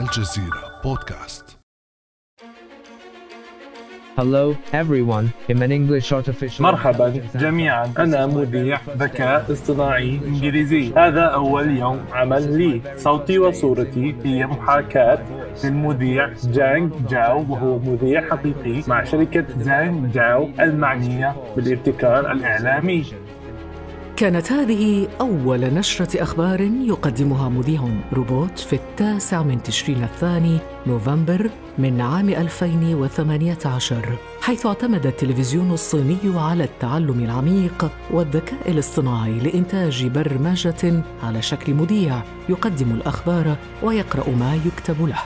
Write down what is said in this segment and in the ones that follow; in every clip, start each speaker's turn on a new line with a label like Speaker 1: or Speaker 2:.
Speaker 1: الجزيرة بودكاست.
Speaker 2: Hello everyone. I'm an English artificial
Speaker 3: مرحبا جميعا. أنا مذيع ذكاء اصطناعي إنجليزي. هذا أول يوم عمل لي. صوتي وصورتي هي محاكاة للمذيع جانج جاو وهو مذيع حقيقي مع شركة زانج جاو المعنية بالابتكار الإعلامي.
Speaker 4: كانت هذه أول نشرة أخبار يقدمها مذيع روبوت في التاسع من تشرين الثاني نوفمبر من عام 2018 حيث اعتمد التلفزيون الصيني على التعلم العميق والذكاء الاصطناعي لإنتاج برمجة على شكل مذيع يقدم الأخبار ويقرأ ما يكتب له.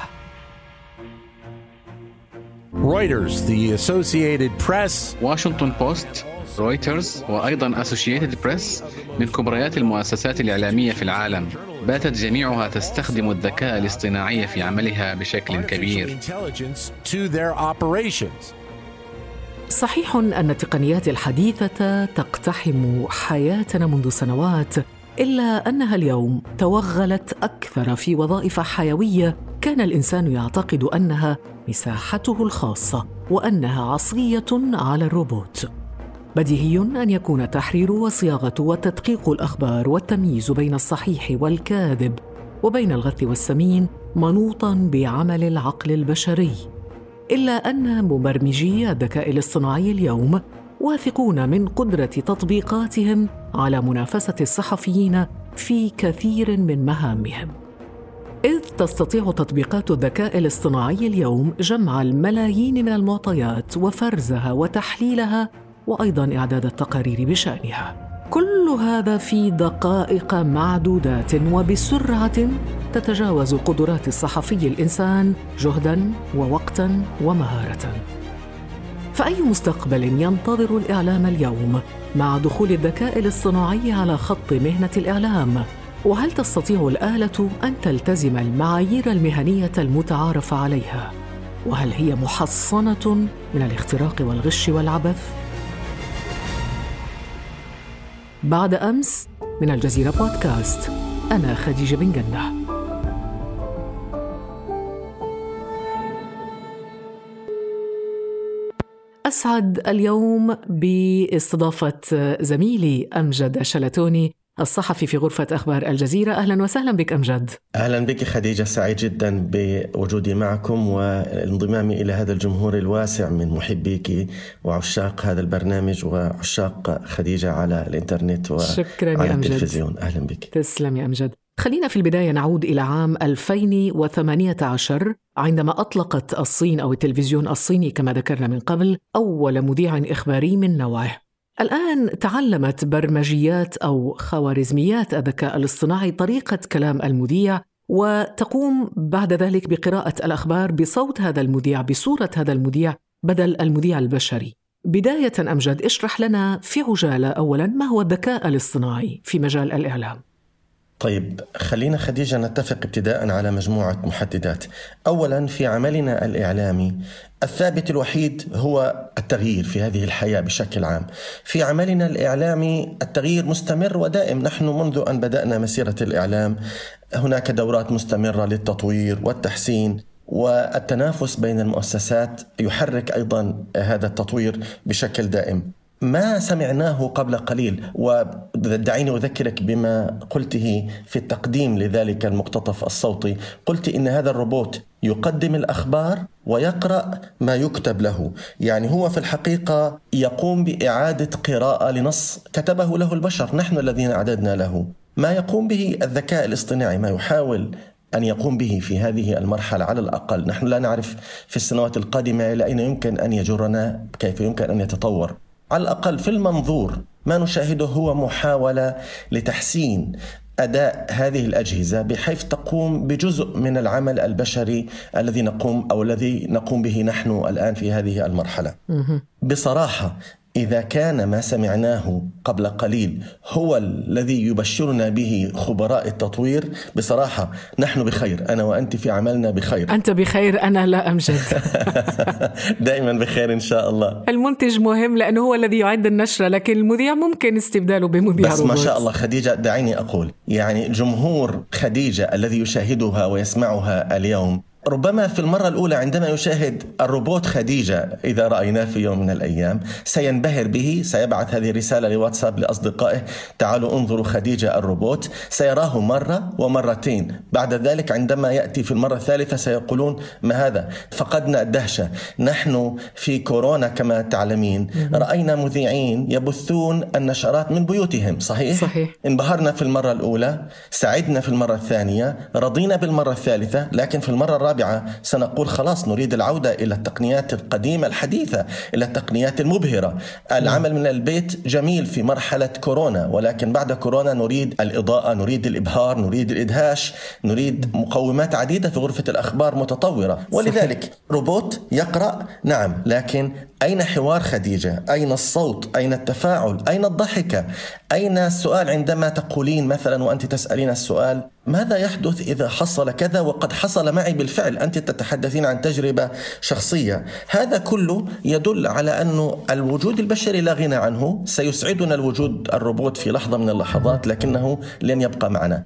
Speaker 5: Reuters, the Associated Press,
Speaker 6: واشنطن بوست رويترز وأيضا أسوشيتد بريس من كبريات المؤسسات الإعلامية في العالم. باتت جميعها تستخدم الذكاء الاصطناعي في عملها بشكل كبير.
Speaker 4: صحيح أن التقنيات الحديثة تقتحم حياتنا منذ سنوات إلا أنها اليوم توغلت أكثر في وظائف حيوية. كان الإنسان يعتقد أنها مساحته الخاصة وأنها عصريه على الروبوت. بديهي أن يكون التحرير وصياغة وتدقيق الأخبار والتمييز بين الصحيح والكاذب وبين الغث والسمين منوطا بعمل العقل البشري. إلا أن مبرمجي الذكاء الاصطناعي اليوم واثقون من قدرة تطبيقاتهم على منافسة الصحفيين في كثير من مهامهم. إذ تستطيع تطبيقات الذكاء الاصطناعي اليوم جمع الملايين من المعطيات وفرزها وتحليلها وأيضا إعداد التقارير بشأنها. كل هذا في دقائق معدودات وبسرعة تتجاوز قدرات الصحفي الإنسان جهدا ووقتا ومهارة. فأي مستقبل ينتظر الإعلام اليوم مع دخول الذكاء الاصطناعي على خط مهنة الإعلام؟ وهل تستطيع الآلة أن تلتزم المعايير المهنية المتعارف عليها؟ وهل هي محصنة من الاختراق والغش والعبث؟ بعد أمس من الجزيرة بودكاست. أنا خديجة بن جنه أسعد اليوم بإستضافة زميلي أمجد شلتوني الصحفي في غرفة أخبار الجزيرة أهلا وسهلا بك أمجد.
Speaker 7: أهلا بك خديجة سعيد جدا بوجودي معكم وانضمامي إلى هذا الجمهور الواسع من محبيك وعشاق هذا البرنامج وعشاق خديجة على
Speaker 4: يا
Speaker 7: وعلى
Speaker 4: أمجد.
Speaker 7: التلفزيون. أهلا بك.
Speaker 4: تسلم يا أمجد. خلينا في البداية نعود إلى عام 2018 عندما أطلقت الصين أو التلفزيون الصيني كما ذكرنا من قبل أول مذيع إخباري من نوعه الآن تعلمت برمجيات أو خوارزميات الذكاء الاصطناعي طريقة كلام المذيع وتقوم بعد ذلك بقراءة الأخبار بصوت هذا المذيع بصورة هذا المذيع بدل المذيع البشري. بداية أمجد اشرح لنا في عجالة أولا ما هو الذكاء الاصطناعي في مجال الإعلام.
Speaker 7: طيب خلينا خديجة نتفق ابتداء على مجموعة محددات. اولا في عملنا الإعلامي الثابت الوحيد هو التغيير في هذه الحياة بشكل عام. في عملنا الإعلامي التغيير مستمر ودائم. نحن منذ أن بدأنا مسيرة الإعلام هناك دورات مستمرة للتطوير والتحسين والتنافس بين المؤسسات يحرك أيضا هذا التطوير بشكل دائم. ما سمعناه قبل قليل ودعيني أذكرك بما قلته في التقديم لذلك المقتطف الصوتي، قلت إن هذا الروبوت يقدم الأخبار ويقرأ ما يكتب له، يعني هو في الحقيقة يقوم بإعادة قراءة لنص كتبه له البشر، نحن الذين أعددنا له. ما يقوم به الذكاء الاصطناعي ما يحاول أن يقوم به في هذه المرحلة على الأقل. نحن لا نعرف في السنوات القادمة إلى أين يمكن أن يجرنا كيف يمكن أن يتطور. على الأقل في المنظور ما نشاهده هو محاولة لتحسين أداء هذه الأجهزة بحيث تقوم بجزء من العمل البشري الذي نقوم أو الذي نقوم به نحن الآن في هذه المرحلة. بصراحة إذا كان ما سمعناه قبل قليل هو الذي يبشرنا به خبراء التطوير بصراحة نحن بخير أنا وأنت في عملنا بخير.
Speaker 4: أنت بخير أنا لا أمجد
Speaker 7: دائما بخير إن شاء الله.
Speaker 4: المنتج مهم لأنه هو الذي يعد النشرة لكن المذيع ممكن استبداله بمذيع
Speaker 7: بس
Speaker 4: روبوت.
Speaker 7: ما شاء الله خديجة دعيني أقول يعني جمهور خديجة الذي يشاهدها ويسمعها اليوم ربما في المرة الأولى عندما يشاهد الروبوت خديجة إذا رأيناه في يوم من الأيام سينبهر به سيبعث هذه الرسالة لواتساب لأصدقائه تعالوا انظروا خديجة الروبوت. سيراه مرة ومرتين. بعد ذلك عندما يأتي في المرة الثالثة سيقولون ما هذا؟ فقدنا الدهشة. نحن في كورونا كما تعلمين رأينا مذيعين يبثون النشرات من بيوتهم صحيح؟
Speaker 4: صحيح.
Speaker 7: انبهرنا في المرة الأولى سعدنا في المرة الثانية رضينا بالمرة الثالثة لكن في المرة الرابعة سنقول خلاص نريد العودة إلى التقنيات القديمة الحديثة إلى التقنيات المبهرة العمل من البيت جميل في مرحلة كورونا ولكن بعد كورونا نريد الإضاءة نريد الإبهار نريد الإدهاش نريد مقومات عديدة في غرفة الأخبار متطورة ولذلك روبوت يقرأ نعم لكن أين حوار خديجة؟ أين الصوت؟ أين التفاعل؟ أين الضحكة؟ أين السؤال عندما تقولين مثلا وأنت تسألين السؤال ماذا يحدث إذا حصل كذا وقد حصل معي بالفعل؟ أنت تتحدثين عن تجربة شخصية. هذا كله يدل على أن الوجود البشري لا غنى عنه. سيسعدنا الوجود الروبوت في لحظة من اللحظات لكنه لن يبقى معنا.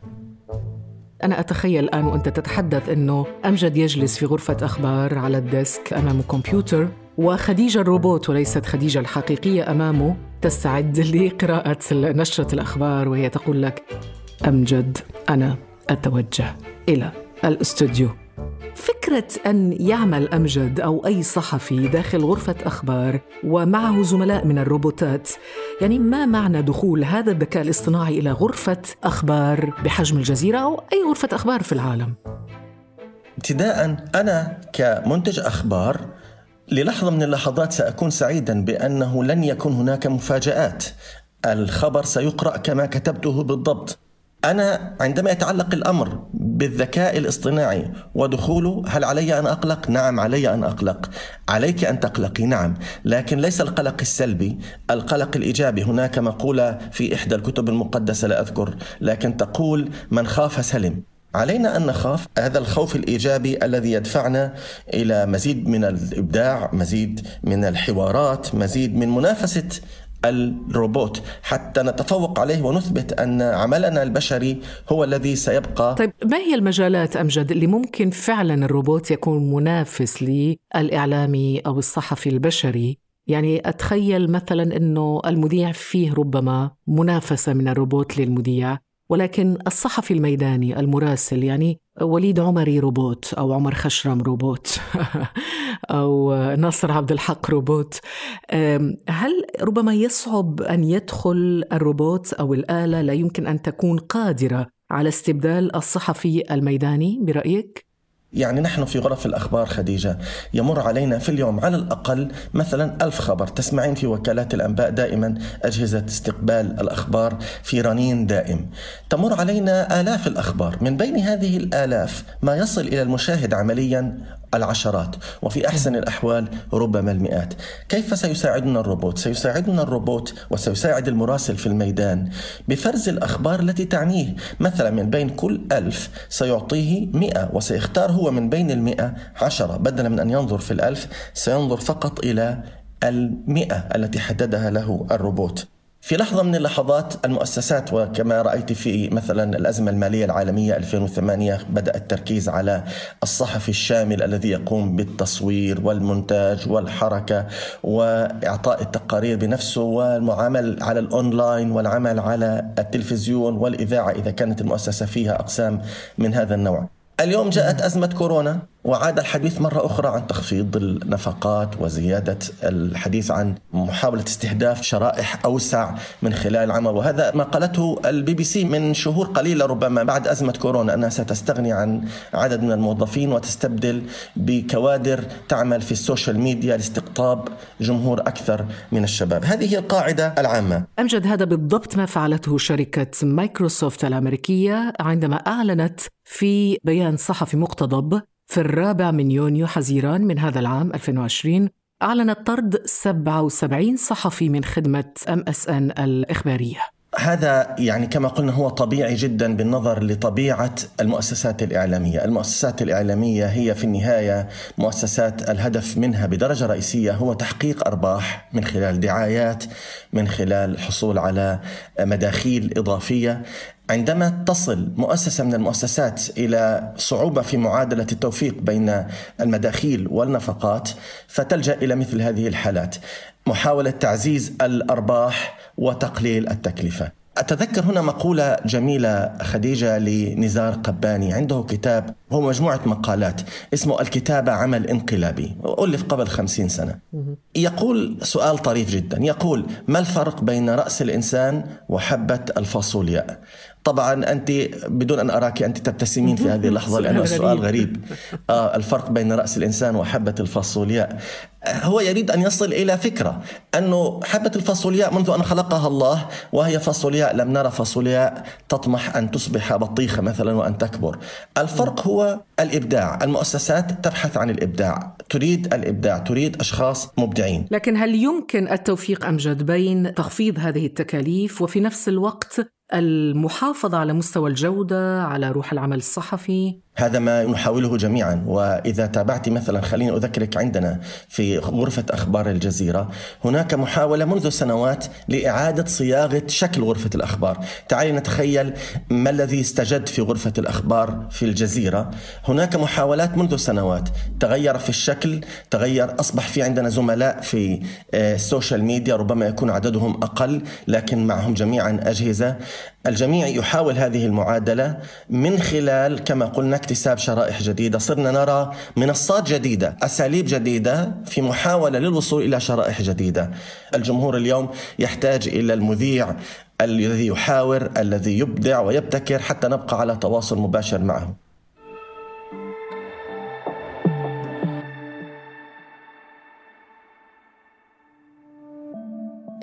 Speaker 4: أنا أتخيل الآن وأنت تتحدث أنه أمجد يجلس في غرفة أخبار على الديسك أمام كمبيوتر وخديجة الروبوت وليست خديجة الحقيقية أمامه تستعد لقراءة نشرة الأخبار وهي تقول لك أمجد أنا. أتوجه إلى الأستوديو. فكرة أن يعمل أمجد أو أي صحفي داخل غرفة أخبار ومعه زملاء من الروبوتات يعني ما معنى دخول هذا الذكاء الاصطناعي إلى غرفة أخبار بحجم الجزيرة أو أي غرفة أخبار في العالم؟
Speaker 7: ابتداء أنا كمنتج أخبار للحظة من اللحظات سأكون سعيدا بأنه لن يكون هناك مفاجآت. الخبر سيقرأ كما كتبته بالضبط. أنا عندما يتعلق الأمر بالذكاء الاصطناعي ودخوله هل علي أن أقلق؟ نعم علي أن أقلق. عليك أن تقلقي نعم. لكن ليس القلق السلبي. القلق الإيجابي هناك مقولة في إحدى الكتب المقدسة لا أذكر لكن تقول من خاف سلم. علينا أن نخاف. هذا الخوف الإيجابي الذي يدفعنا إلى مزيد من الإبداع، مزيد من الحوارات، مزيد من منافسة الروبوت. حتى نتفوق عليه ونثبت أن عملنا البشري هو الذي سيبقى.
Speaker 4: طيب ما هي المجالات أمجد اللي ممكن فعلا الروبوت يكون منافس للاعلامي أو الصحفي البشري؟ يعني أتخيل مثلا إنه المذيع فيه ربما منافسة من الروبوت للمذيع. ولكن الصحفي الميداني المراسل يعني وليد عمري روبوت أو عمر خشرم روبوت أو ناصر عبد الحق روبوت. هل ربما يصعب أن يدخل الروبوت أو الآلة؟ لا يمكن أن تكون قادرة على استبدال الصحفي الميداني برأيك؟
Speaker 7: يعني نحن في غرف الأخبار خديجة يمر علينا في اليوم على الأقل مثلا ألف خبر تسمعين في وكالات الأنباء دائما أجهزة استقبال الأخبار في رنين دائم. تمر علينا آلاف الأخبار من بين هذه الآلاف ما يصل إلى المشاهد عمليا العشرات وفي أحسن الأحوال ربما المئات. كيف سيساعدنا الروبوت؟ سيساعدنا الروبوت وسيساعد المراسل في الميدان بفرز الأخبار التي تعنيه، مثلا من بين كل ألف سيعطيه مئة وسيختار هو من بين المئة عشرة بدلا من أن ينظر في الألف سينظر فقط إلى المئة التي حددها له الروبوت في لحظة من اللحظات المؤسسات وكما رأيت في مثلا الأزمة المالية العالمية 2008 بدأ التركيز على الصحفي الشامل الذي يقوم بالتصوير والمونتاج والحركة وإعطاء التقارير بنفسه والمعامل على الأونلاين والعمل على التلفزيون والإذاعة إذا كانت المؤسسة فيها أقسام من هذا النوع. اليوم جاءت أزمة كورونا وعاد الحديث مرة أخرى عن تخفيض النفقات وزيادة الحديث عن محاولة استهداف شرائح أوسع من خلال العمل وهذا ما قالته البي بي سي من شهور قليلة ربما بعد أزمة كورونا أنها ستستغني عن عدد من الموظفين وتستبدل بكوادر تعمل في ال social media لاستقطاب جمهور أكثر من الشباب. هذه هي القاعدة العامة.
Speaker 4: أمجد هذا بالضبط ما فعلته شركة مايكروسوفت الأمريكية عندما أعلنت في بيان صحفي مقتضب في الرابع من يونيو حزيران من هذا العام 2020 أعلنت طرد 77 صحفي من خدمة MSN الإخبارية.
Speaker 7: هذا يعني كما قلنا هو طبيعي جدا بالنظر لطبيعة المؤسسات الإعلامية، المؤسسات الإعلامية هي في النهاية مؤسسات الهدف منها بدرجة رئيسية هو تحقيق أرباح من خلال دعايات، من خلال الحصول على مداخيل إضافية، عندما تصل مؤسسة من المؤسسات إلى صعوبة في معادلة التوفيق بين المداخيل والنفقات فتلجأ إلى مثل هذه الحالات محاولة تعزيز الأرباح وتقليل التكلفة. أتذكر هنا مقولة جميلة خديجة لنزار قباني عنده كتاب هو مجموعة مقالات اسمه الكتابة عمل انقلابي ألف قبل خمسين سنة. يقول سؤال طريف جدا يقول ما الفرق بين رأس الإنسان وحبة الفاصولياء طبعا أنت بدون أن أراك أنت تبتسمين في هذه اللحظة لأنه السؤال غريب. آه الفرق بين رأس الإنسان وحبة الفاصولياء هو يريد أن يصل إلى فكرة أنه حبة الفاصولياء منذ أن خلقها الله وهي فاصولياء لم نرى فاصولياء تطمح أن تصبح بطيخة مثلا وأن تكبر. الفرق هو الإبداع. المؤسسات تبحث عن الإبداع. تريد الإبداع. تريد أشخاص مبدعين.
Speaker 4: لكن هل يمكن التوفيق أمجد بين تخفيض هذه التكاليف وفي نفس الوقت المحافظة على مستوى الجودة على روح العمل الصحفي؟
Speaker 7: هذا ما نحاوله جميعا. وإذا تابعت مثلا خليني أذكرك عندنا في غرفة أخبار الجزيرة هناك محاولة منذ سنوات لإعادة صياغة شكل غرفة الأخبار، تعالي نتخيل ما الذي استجد في غرفة الأخبار في الجزيرة، هناك محاولات منذ سنوات. تغير في الشكل، تغير أصبح في عندنا زملاء في آه، السوشيال ميديا ربما يكون عددهم أقل لكن معهم جميعا أجهزة، الجميع يحاول هذه المعادلة من خلال كما قلنا اكتساب شرائح جديدة، صرنا نرى منصات جديدة، أساليب جديدة في محاولة للوصول إلى شرائح جديدة. الجمهور اليوم يحتاج إلى المذيع الذي يحاور، الذي يبدع ويبتكر حتى نبقى على تواصل مباشر معه.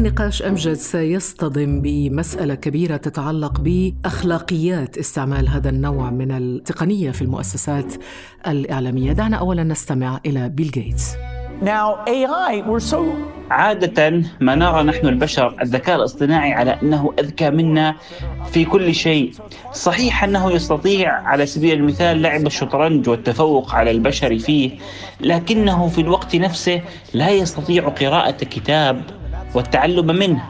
Speaker 4: النقاش أمجد سيصطدم بمسألة كبيرة تتعلق بأخلاقيات استعمال هذا النوع من التقنية في المؤسسات الإعلامية، دعنا اولا نستمع إلى بيل جيتس.
Speaker 8: Now AI we're so
Speaker 9: عادة ما نرى نحن البشر الذكاء الاصطناعي على أنه أذكى منا في كل شيء صحيح أنه يستطيع على سبيل المثال لعب الشطرنج والتفوق على البشر فيه لكنه في الوقت نفسه لا يستطيع قراءة كتاب والتعلم منه.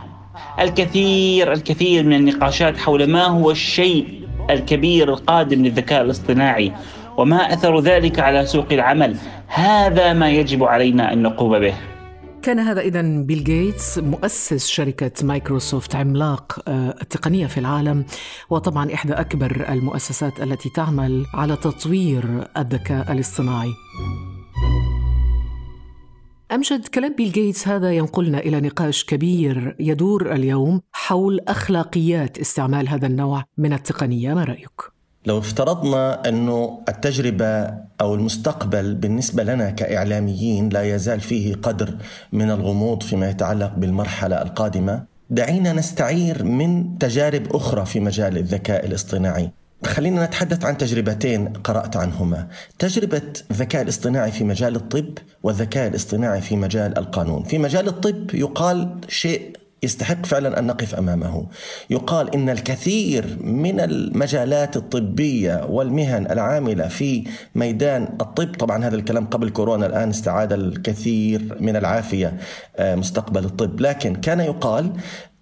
Speaker 9: الكثير الكثير من النقاشات حول ما هو الشيء الكبير القادم للذكاء الاصطناعي وما أثر ذلك على سوق العمل. هذا ما يجب علينا أن نقوم به.
Speaker 4: كان هذا اذا بيل جيتس مؤسس شركة مايكروسوفت عملاق آه، التقنيه في العالم وطبعا إحدى أكبر المؤسسات التي تعمل على تطوير الذكاء الاصطناعي. أمجد كلام بيل جيتس هذا ينقلنا إلى نقاش كبير يدور اليوم حول أخلاقيات استعمال هذا النوع من التقنية ما رأيك؟
Speaker 7: لو افترضنا أنه التجربة أو المستقبل بالنسبة لنا كإعلاميين لا يزال فيه قدر من الغموض فيما يتعلق بالمرحلة القادمة دعينا نستعير من تجارب أخرى في مجال الذكاء الاصطناعي خلينا نتحدث عن تجربتين قرأت عنهما تجربة الذكاء الاصطناعي في مجال الطب والذكاء الاصطناعي في مجال القانون في مجال الطب يقال شيء يستحق فعلا أن نقف أمامه. يقال إن الكثير من المجالات الطبية والمهن العاملة في ميدان الطب، طبعا هذا الكلام قبل كورونا الآن استعاد الكثير من العافية آه، مستقبل الطب، لكن كان يقال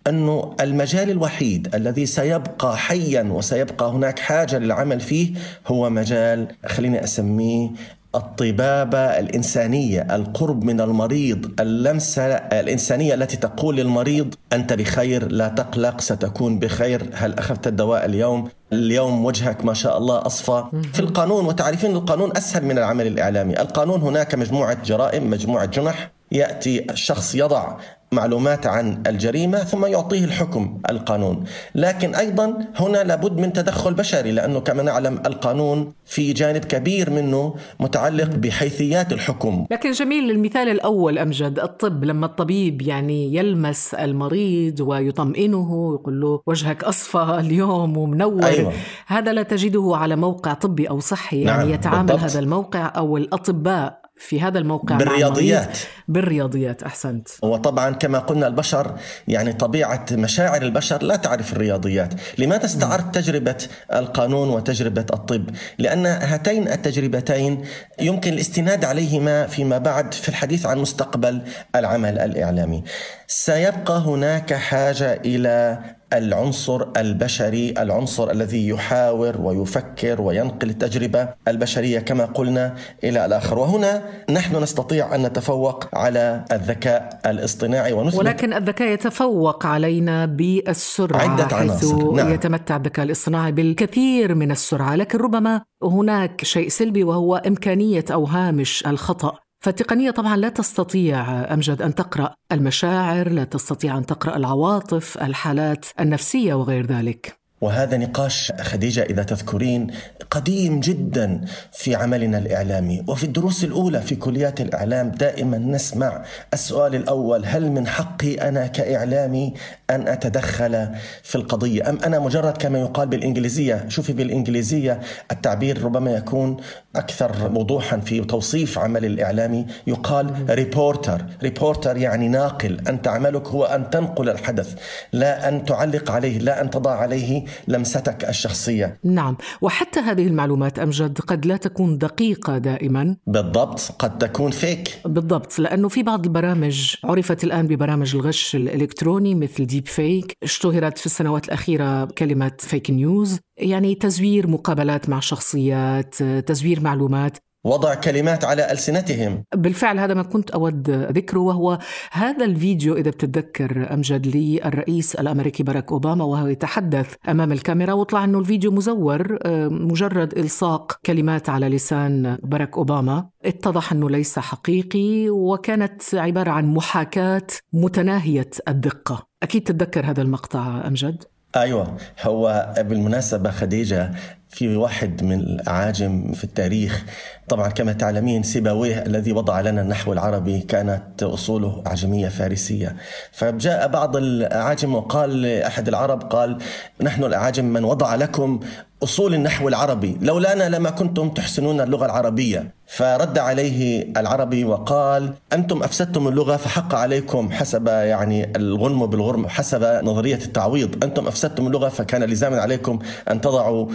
Speaker 7: أنه المجال الوحيد الذي سيبقى حيا وسيبقى هناك حاجة للعمل فيه هو مجال خليني أسميه الطبابة الإنسانية القرب من المريض اللمسة الإنسانية التي تقول للمريض أنت بخير لا تقلق ستكون بخير. هل أخذت الدواء اليوم؟ اليوم وجهك ما شاء الله أصفى. في القانون وتعرفين القانون أسهل من العمل الإعلامي. القانون هناك مجموعة جرائم مجموعة جنح. يأتي الشخص يضع معلومات عن الجريمة ثم يعطيه الحكم القانون لكن أيضا هنا لابد من تدخل بشري لأنه كما نعلم القانون في جانب كبير منه متعلق بحيثيات الحكم
Speaker 4: لكن جميل المثال الأول أمجد الطب لما الطبيب يعني يلمس المريض ويطمئنه يقول له وجهك أصفى اليوم ومنور أيوة. هذا لا تجده على موقع طبي أو صحي يعني نعم يتعامل بالضبط. هذا الموقع أو الأطباء في هذا الموقع
Speaker 7: بالرياضيات.
Speaker 4: بالرياضيات أحسنت.
Speaker 7: وطبعا كما قلنا البشر يعني طبيعة مشاعر البشر لا تعرف الرياضيات. لماذا استعرت تجربة القانون وتجربة الطب؟ لأن هاتين التجربتين يمكن الاستناد عليهما فيما بعد في الحديث عن مستقبل العمل الإعلامي. سيبقى هناك حاجة إلى العنصر البشري العنصر الذي يحاور ويفكر وينقل التجربة البشرية كما قلنا إلى الآخر. وهنا نحن نستطيع أن نتفوق على الذكاء الاصطناعي
Speaker 4: ونثبت ولكن الذكاء يتفوق علينا بالسرعة عدة حيث نعم. يتمتع الذكاء الاصطناعي بالكثير من السرعة. لكن ربما هناك شيء سلبي وهو إمكانية أو هامش الخطأ. فالتقنية طبعا لا تستطيع أمجد أن تقرأ المشاعر لا تستطيع أن تقرأ العواطف الحالات النفسية وغير ذلك.
Speaker 7: وهذا نقاش خديجة إذا تذكرين قديم جدا في عملنا الإعلامي. وفي الدروس الأولى في كليات الإعلام دائما نسمع السؤال الأول هل من حقي أنا كإعلامي أن أتدخل في القضية؟ أم أنا مجرد كما يقال بالإنجليزية؟ شوفي بالإنجليزية التعبير ربما يكون أكثر وضوحا في توصيف عمل الإعلامي يقال reporter reporter يعني ناقل. أنت عملك هو أن تنقل الحدث. لا أن تعلق عليه. لا أن تضع عليه لمستك الشخصية.
Speaker 4: نعم. وحتى هذه المعلومات أمجد قد لا تكون دقيقة دائما؟
Speaker 7: بالضبط. قد تكون فيك
Speaker 4: بالضبط. لأنه في بعض البرامج عرفت الآن ببرامج الغش الإلكتروني مثل ديب فيك اشتهرت في السنوات الأخيرة كلمة فيك نيوز يعني تزوير مقابلات مع شخصيات تزوير معلومات
Speaker 7: وضع كلمات على ألسنتهم.
Speaker 4: بالفعل هذا ما كنت أود ذكره وهو هذا الفيديو إذا بتتذكر أمجد للرئيس الأمريكي باراك أوباما وهو يتحدث أمام الكاميرا وطلع أنه الفيديو مزور آه، مجرد إلصاق كلمات على لسان باراك أوباما. اتضح أنه ليس حقيقي وكانت عبارة عن محاكاة متناهية الدقة. أكيد تتذكر هذا المقطع أمجد؟
Speaker 7: أيوه هو بالمناسبة خديجة في واحد من الأعاجم في التاريخ. طبعا كما تعلمين سيبويه الذي وضع لنا النحو العربي كانت أصوله أعجمية فارسية. فجاء بعض الأعاجم وقال لأحد العرب قال نحن الأعاجم من وضع لكم أصول النحو العربي. لولانا لما كنتم تحسنون اللغة العربية. فرد عليه العربي وقال أنتم أفسدتم اللغة فحق عليكم حسب يعني الغنم بالغرم حسب نظرية التعويض. أنتم أفسدتم اللغة فكان لزاما عليكم أن تضعوا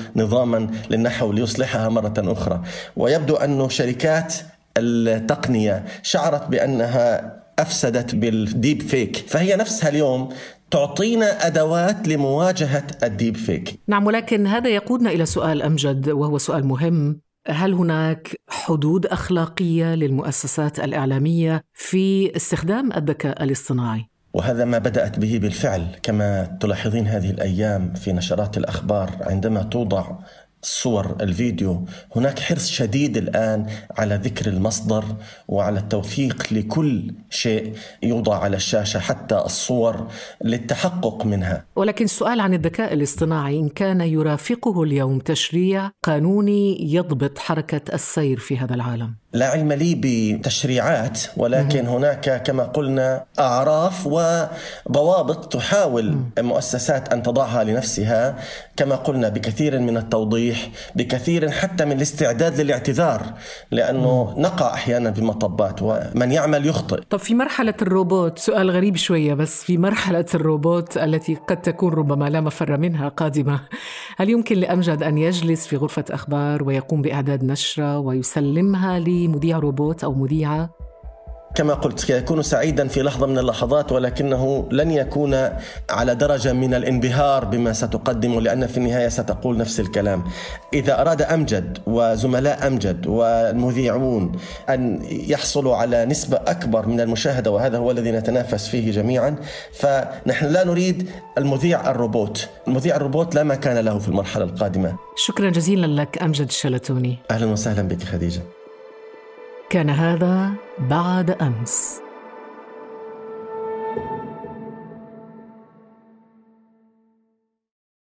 Speaker 7: نظاما للنحو ليصلحها مرة أخرى ويبدو أن شركات التقنية شعرت بأنها أفسدت بالديب فيك فهي نفسها اليوم تعطينا أدوات لمواجهة الديب فيك.
Speaker 4: نعم ولكن هذا يقودنا إلى سؤال أمجد وهو سؤال مهم، هل هناك حدود أخلاقية للمؤسسات الإعلامية في استخدام الذكاء الاصطناعي؟
Speaker 7: وهذا ما بدأت به بالفعل كما تلاحظين هذه الأيام في نشرات الأخبار عندما توضع صور الفيديو هناك حرص شديد الآن على ذكر المصدر وعلى التوثيق لكل شيء يوضع على الشاشة حتى الصور للتحقق منها.
Speaker 4: ولكن السؤال عن الذكاء الاصطناعي إن كان يرافقه اليوم تشريع قانوني يضبط حركة السير في هذا العالم.
Speaker 7: لا علم لي بتشريعات ولكن هناك كما قلنا أعراف وضوابط تحاول مؤسسات أن تضعها لنفسها. كما قلنا بكثير من التوضيح بكثير حتى من الاستعداد للاعتذار لأنه نقع أحيانا بمطبات ومن يعمل يخطئ.
Speaker 4: طب في مرحلة الروبوت سؤال غريب شوية بس في مرحلة الروبوت التي قد تكون ربما لا مفر منها قادمة هل يمكن لأمجد أن يجلس في غرفة أخبار ويقوم بإعداد نشرة ويسلمها لي مذيع روبوت أو مذيعة؟
Speaker 7: كما قلت سيكون سعيدا في لحظة من اللحظات ولكنه لن يكون على درجة من الانبهار بما ستقدمه لأن في النهاية ستقول نفس الكلام. إذا أراد أمجد وزملاء أمجد والمذيعون أن يحصلوا على نسبة أكبر من المشاهدة وهذا هو الذي نتنافس فيه جميعا فنحن لا نريد المذيع الروبوت. المذيع الروبوت لا مكان له في المرحلة القادمة.
Speaker 4: شكرا جزيلا لك أمجد الشلتوني.
Speaker 7: أهلا وسهلا بك خديجة.
Speaker 4: كان هذا بعد أمس.